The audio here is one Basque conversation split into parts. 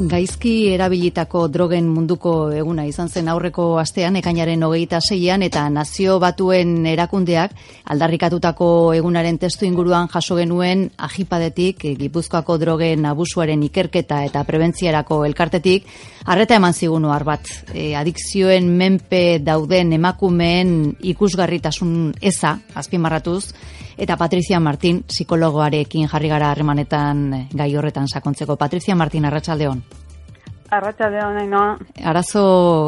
Gaizki erabilitako drogen munduko eguna izan zen aurreko astean, ekainaren hogeita zeian, eta nazio batuen erakundeak aldarrikatutako egunaren testu inguruan jaso genuen ajipadetik, gipuzkoako drogen abusuaren ikerketa eta prebentziarako elkartetik, arreta eman zigun oar bat, e, adikzioen menpe dauden emakumeen ikusgarritasun eza, azpimarratuz, eta Patricia Martin, psikologoarekin jarri gara harremanetan gai horretan sakontzeko. Patricia Martin, arratsaldeon. Arratsaldeon, nainoa. Arazo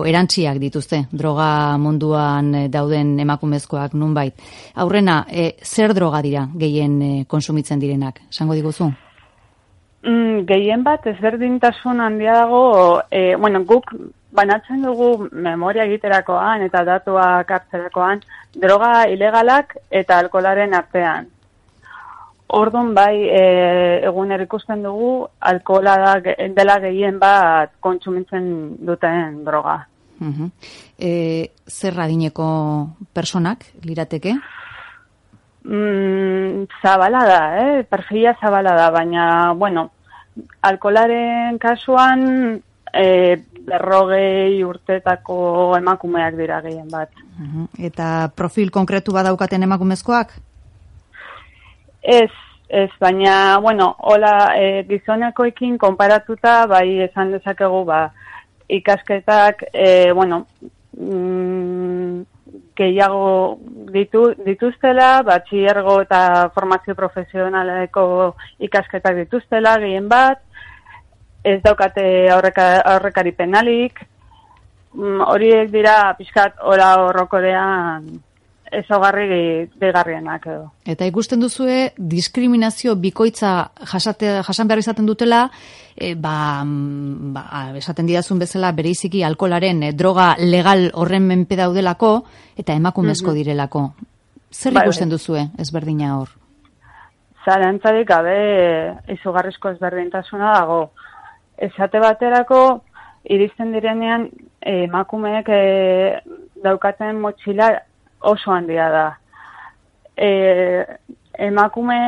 erantziak dituzte, droga munduan dauden emakumezkoak nunbait. Aurrena, e, zer droga dira gehien e, konsumitzen direnak? Sango diguzu? Mm, gehien bat ezberdintasun handia dago, e, bueno, guk banatzen dugu memoria egiterakoan eta datuak hartzerakoan, droga ilegalak eta alkolaren artean. Ordon bai, e, egun ikusten dugu, alkola da, dela gehien bat kontsumitzen duten droga. Uh -huh. e, zer radineko personak, lirateke? Mm, zabala da, eh? perfila zabala da, baina, bueno, alkolaren kasuan, e, berrogei urtetako emakumeak dira gehien bat. Eta profil konkretu badaukaten emakumezkoak? Ez, ez, baina, bueno, hola, e, gizonekoekin konparatuta, bai esan dezakegu, ba, ikasketak, e, bueno, mm, gehiago ditu, dituztela, batxiergo eta formazio profesionaleko ikasketak dituztela, gehien bat, ez daukate aurreka, aurrekari penalik, mm, horiek dira pixkat ora horrokorean ezogarri begarrienak edo. Eta ikusten duzue diskriminazio bikoitza jasate, jasan behar izaten dutela, e, ba, mm, ba, esaten didazun bezala bereiziki alkolaren e, droga legal horren menpe daudelako eta emakumezko mm direlako. Zer bai, ikusten bai. duzue ezberdina hor? Zarantzarik gabe izugarrizko ezberdintasuna dago esate baterako iristen direnean emakumeek e, daukaten motxila oso handia da. E, emakume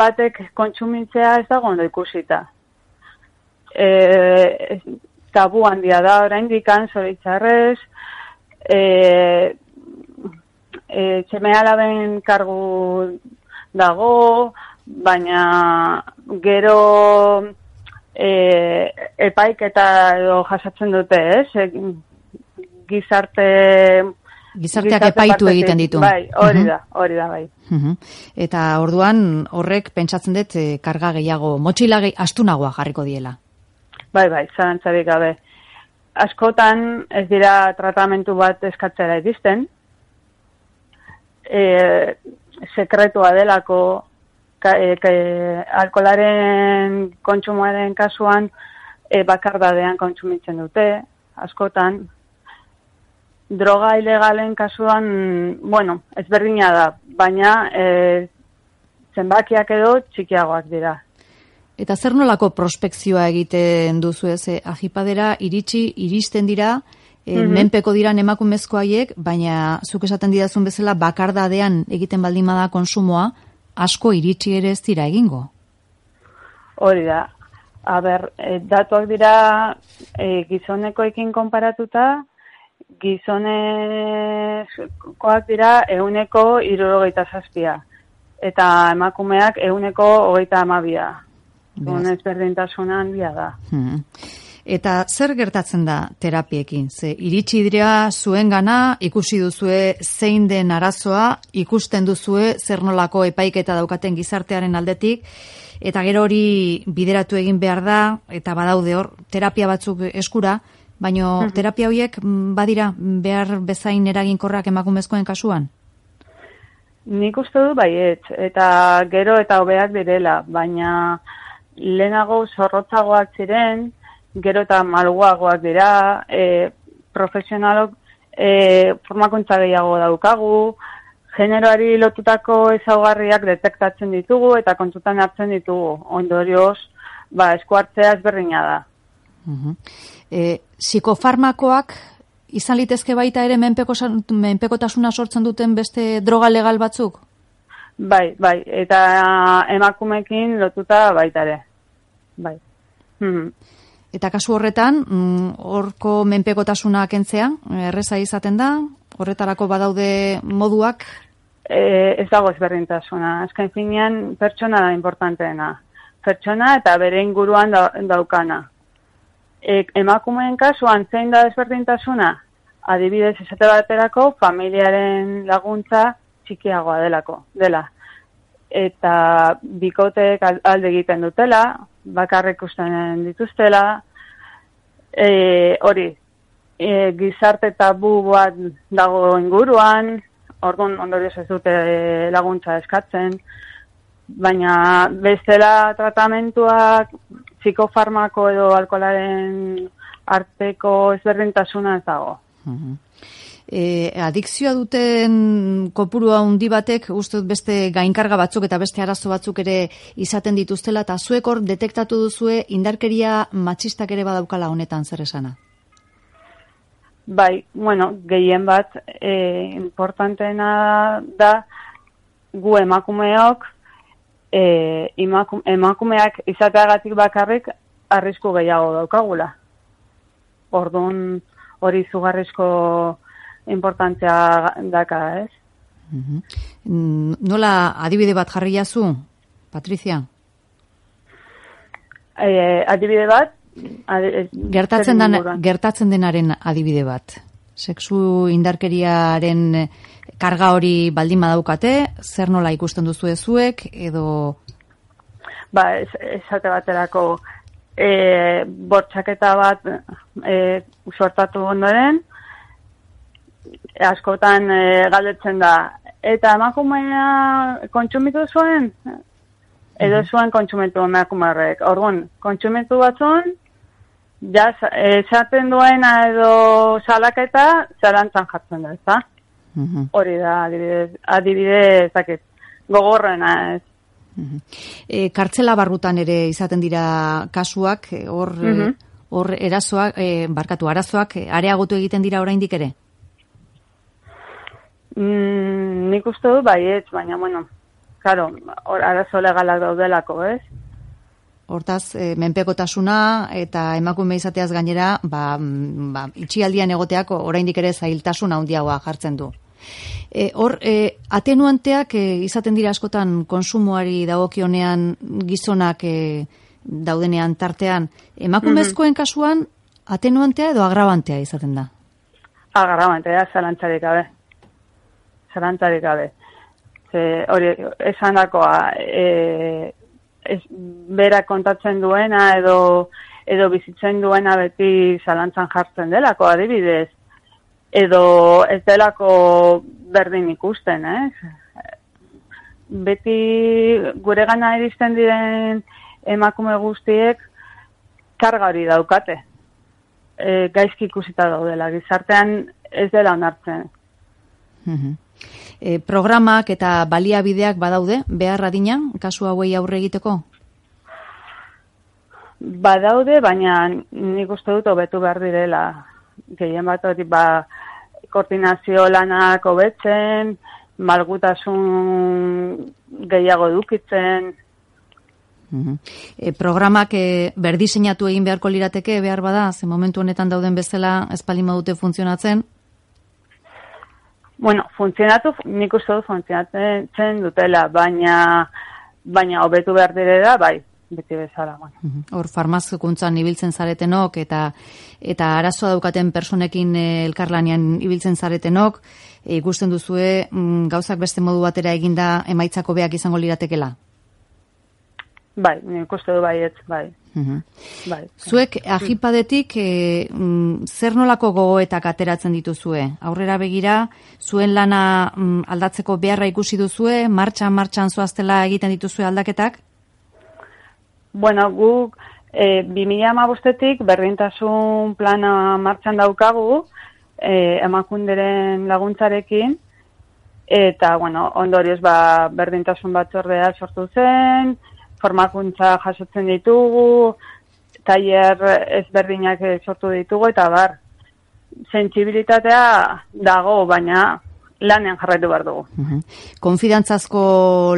batek kontsumitzea ez dago ondo ikusita. E, tabu handia da orain dikan zoritzarrez, e, e, txeme alaben kargu dago, baina gero e, epaik eta edo jasatzen dute, ez? E, gizarte... Gizarteak epaitu egiten ditu. Bai, hori da, hori da, bai. Eta orduan horrek pentsatzen dut e, karga gehiago, motxila gehi astunagoa jarriko diela. Bai, bai, zarantzarik gabe. Askotan ez dira tratamentu bat eskatzera edizten, e, sekretua delako e, alkolaren kontsumoaren kasuan e, bakardadean kontsumitzen dute, askotan. Droga ilegalen kasuan, bueno, ezberdina da, baina e, zenbakiak edo txikiagoak dira. Eta zer nolako prospekzioa egiten duzu ez, eh, ajipadera iritsi, iristen dira, e, menpeko dira emakumezko haiek, baina zuk esaten didazun bezala bakardadean egiten baldimada konsumoa, asko iritsi ere ez dira egingo. Hori da. A ber, e, datuak dira e, gizonekoekin konparatuta, gizonekoak dira euneko irurogeita zazpia. Eta emakumeak euneko hogeita amabia. Gonez berdintasunan handia da. Hmm. Eta zer gertatzen da terapiekin? Ze iritsi dira zuen gana, ikusi duzue zein den arazoa, ikusten duzue zer nolako epaiketa daukaten gizartearen aldetik, eta gero hori bideratu egin behar da, eta badaude hor, terapia batzuk eskura, baino mhm. terapia horiek mm, badira behar bezain eraginkorrak emakumezkoen kasuan? Nik uste du baiet, eta gero eta hobeak direla, baina lehenago zorrotzagoak ziren, gero eta malguagoak dira, e, profesionalok e, formakuntza gehiago daukagu, generoari lotutako ezaugarriak detektatzen ditugu eta kontutan hartzen ditugu. Ondorioz, ba, eskuartzea ezberdina da. Uh e, psikofarmakoak izan litezke baita ere menpeko, menpekotasuna sortzen duten beste droga legal batzuk? Bai, bai, eta emakumekin lotuta baita ere. Bai. eta kasu horretan, mm, horko menpekotasuna kentzea, erreza izaten da, horretarako badaude moduak? E, ez dago ezberdintasuna. Azken finean, pertsona da importanteena. Pertsona eta bere inguruan daukana. E, emakumeen kasuan, zein da ezberdintasuna? Adibidez, esate baterako, familiaren laguntza txikiagoa delako, dela. Eta bikotek alde egiten dutela, bakarrik usten dituztela, e, hori, e, gizarte tabu bat dago inguruan, orduan ondorioz ez dute laguntza eskatzen, baina bestela tratamentuak psikofarmako edo alkolaren arteko ezberdintasuna ez dago. Mhm e, adikzioa duten kopurua handi batek uste beste gainkarga batzuk eta beste arazo batzuk ere izaten dituztela eta zuek hor detektatu duzue indarkeria matxistak ere badaukala honetan zer esana? Bai, bueno, gehien bat e, importanteena da gu emakumeok e, emakumeak izateagatik bakarrik arrisku gehiago daukagula. Orduan hori zugarrizko importantzia daka, ez? Mm Nola adibide bat jarri jazu, Patricia? E, adibide bat? gertatzen, dan, gertatzen denaren adibide bat. Sexu indarkeriaren karga hori baldin badaukate, zer nola ikusten duzu ezuek, edo... Ba, esate baterako e, bortxaketa bat e, sortatu ondoren, askotan e, galdetzen da. Eta emakumea kontsumitu zuen? Edo mhm. zuen kontsumitu emakumarrek. Orduan, kontsumitu batzun, ja, esaten duena edo salaketa, zalantzan jartzen da, ezta? Mhm. Hori da, adibidez, adibidez, zakit, gogorrena ez. E, kartzela barrutan ere izaten dira kasuak, hor, hor erazoak, e, barkatu arazoak, areagotu egiten dira oraindik ere? Mm, nik uste du baiet, baina, bueno, karo, arazo legalak daudelako, ez? Hortaz, e, menpekotasuna eta emakume izateaz gainera, ba, mm, ba, itxialdian egoteak oraindik ere zailtasun handiagoa jartzen du. E, hor, e, atenuanteak e, izaten dira askotan konsumoari dagokionean gizonak e, daudenean tartean, emakumezkoen mhm. kasuan atenuantea edo agrabantea izaten da? Agrabantea, zalantzarik gabe zarantzarik gabe. Ze, hori, esan dakoa, e, ez, bera kontatzen duena edo edo bizitzen duena beti zalantzan jartzen delako, adibidez. Edo ez delako berdin ikusten, ez? Beti gure gana iristen diren emakume guztiek karga hori daukate. E, gaizki ikusita daudela, gizartean ez dela onartzen. Mm e, programak eta baliabideak badaude, behar adina, kasu hauei aurre egiteko? Badaude, baina nik uste dut hobetu behar direla. Gehien bat hori, ba, koordinazio lanak hobetzen, malgutasun gehiago dukitzen. E, programak e, berdiseinatu egin beharko lirateke behar bada, ze momentu honetan dauden bezala espalima dute funtzionatzen, Bueno, funtzionatu, nik uste dut funtzionatzen dutela, baina baina hobetu behar dire da, bai, beti bezala. Bueno. Hor, farmazukuntzan ibiltzen zaretenok, eta eta arazoa daukaten personekin eh, elkarlanian ibiltzen zaretenok, eh, ikusten duzue mm, gauzak beste modu batera eginda emaitzako beak izango liratekela? Bai, nik uste du bai, bai. Bai. Zuek agipadetik e, zer nolako gogoetak ateratzen dituzue? Aurrera begira, zuen lana mm, aldatzeko beharra ikusi duzue, martxan martxan zoaztela egiten dituzue aldaketak? Bueno, guk e, 2000 bostetik berdintasun plana martxan daukagu, e, emakunderen laguntzarekin, eta, bueno, ondorioz, ba, berdintasun batzordea sortu zen, formakuntza jasotzen ditugu, tailer ezberdinak sortu ditugu, eta bar, sensibilitatea dago, baina lanean jarraitu behar dugu. Konfidantzazko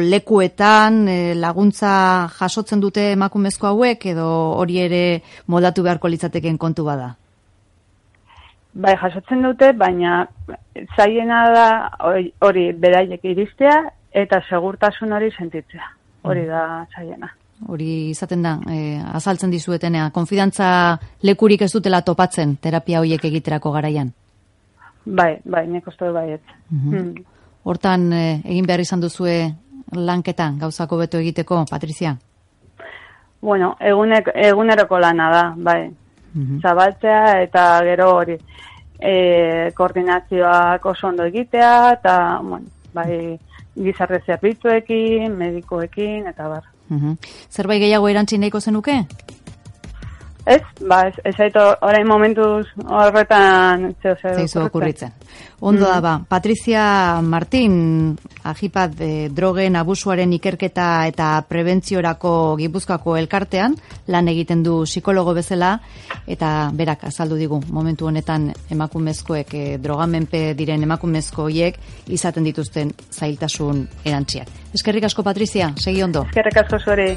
lekuetan eh, laguntza jasotzen dute emakumezko hauek edo hori ere moldatu beharko litzateken kontu bada? Bai, jasotzen dute, baina zaiena da hori beraiek iristea eta segurtasun hori sentitzea. Hori da zaiena. Hori izaten da, e, azaltzen dizuetenea, konfidantza lekurik ez dutela topatzen terapia horiek egiterako garaian? Bai, bai, nik uste bai ez. Mm Hortan, eh, egin behar izan duzue lanketa, gauzako beto egiteko, Patrizia? Bueno, egunek, eguneroko lana da, bai. Mm Zabaltzea eta gero hori e, koordinazioak oso ondo egitea, eta, bueno, bai, gizarre zerbitzuekin, medikoekin, eta bar. Mm Zerbait gehiago erantzin nahiko zenuke? Ez, ba, ez, ez aito, orain momentuz horretan zeo zeu okurritzen. Ondo da, mm. ba, Patricia Martin, ajipat de drogen abusuaren ikerketa eta prebentziorako gipuzkako elkartean, lan egiten du psikologo bezala, eta berak azaldu digu, momentu honetan emakumezkoek, e, drogamenpe diren emakumezkoiek, izaten dituzten zailtasun erantziak. Eskerrik asko, Patricia, segi ondo. Eskerrik asko zuere.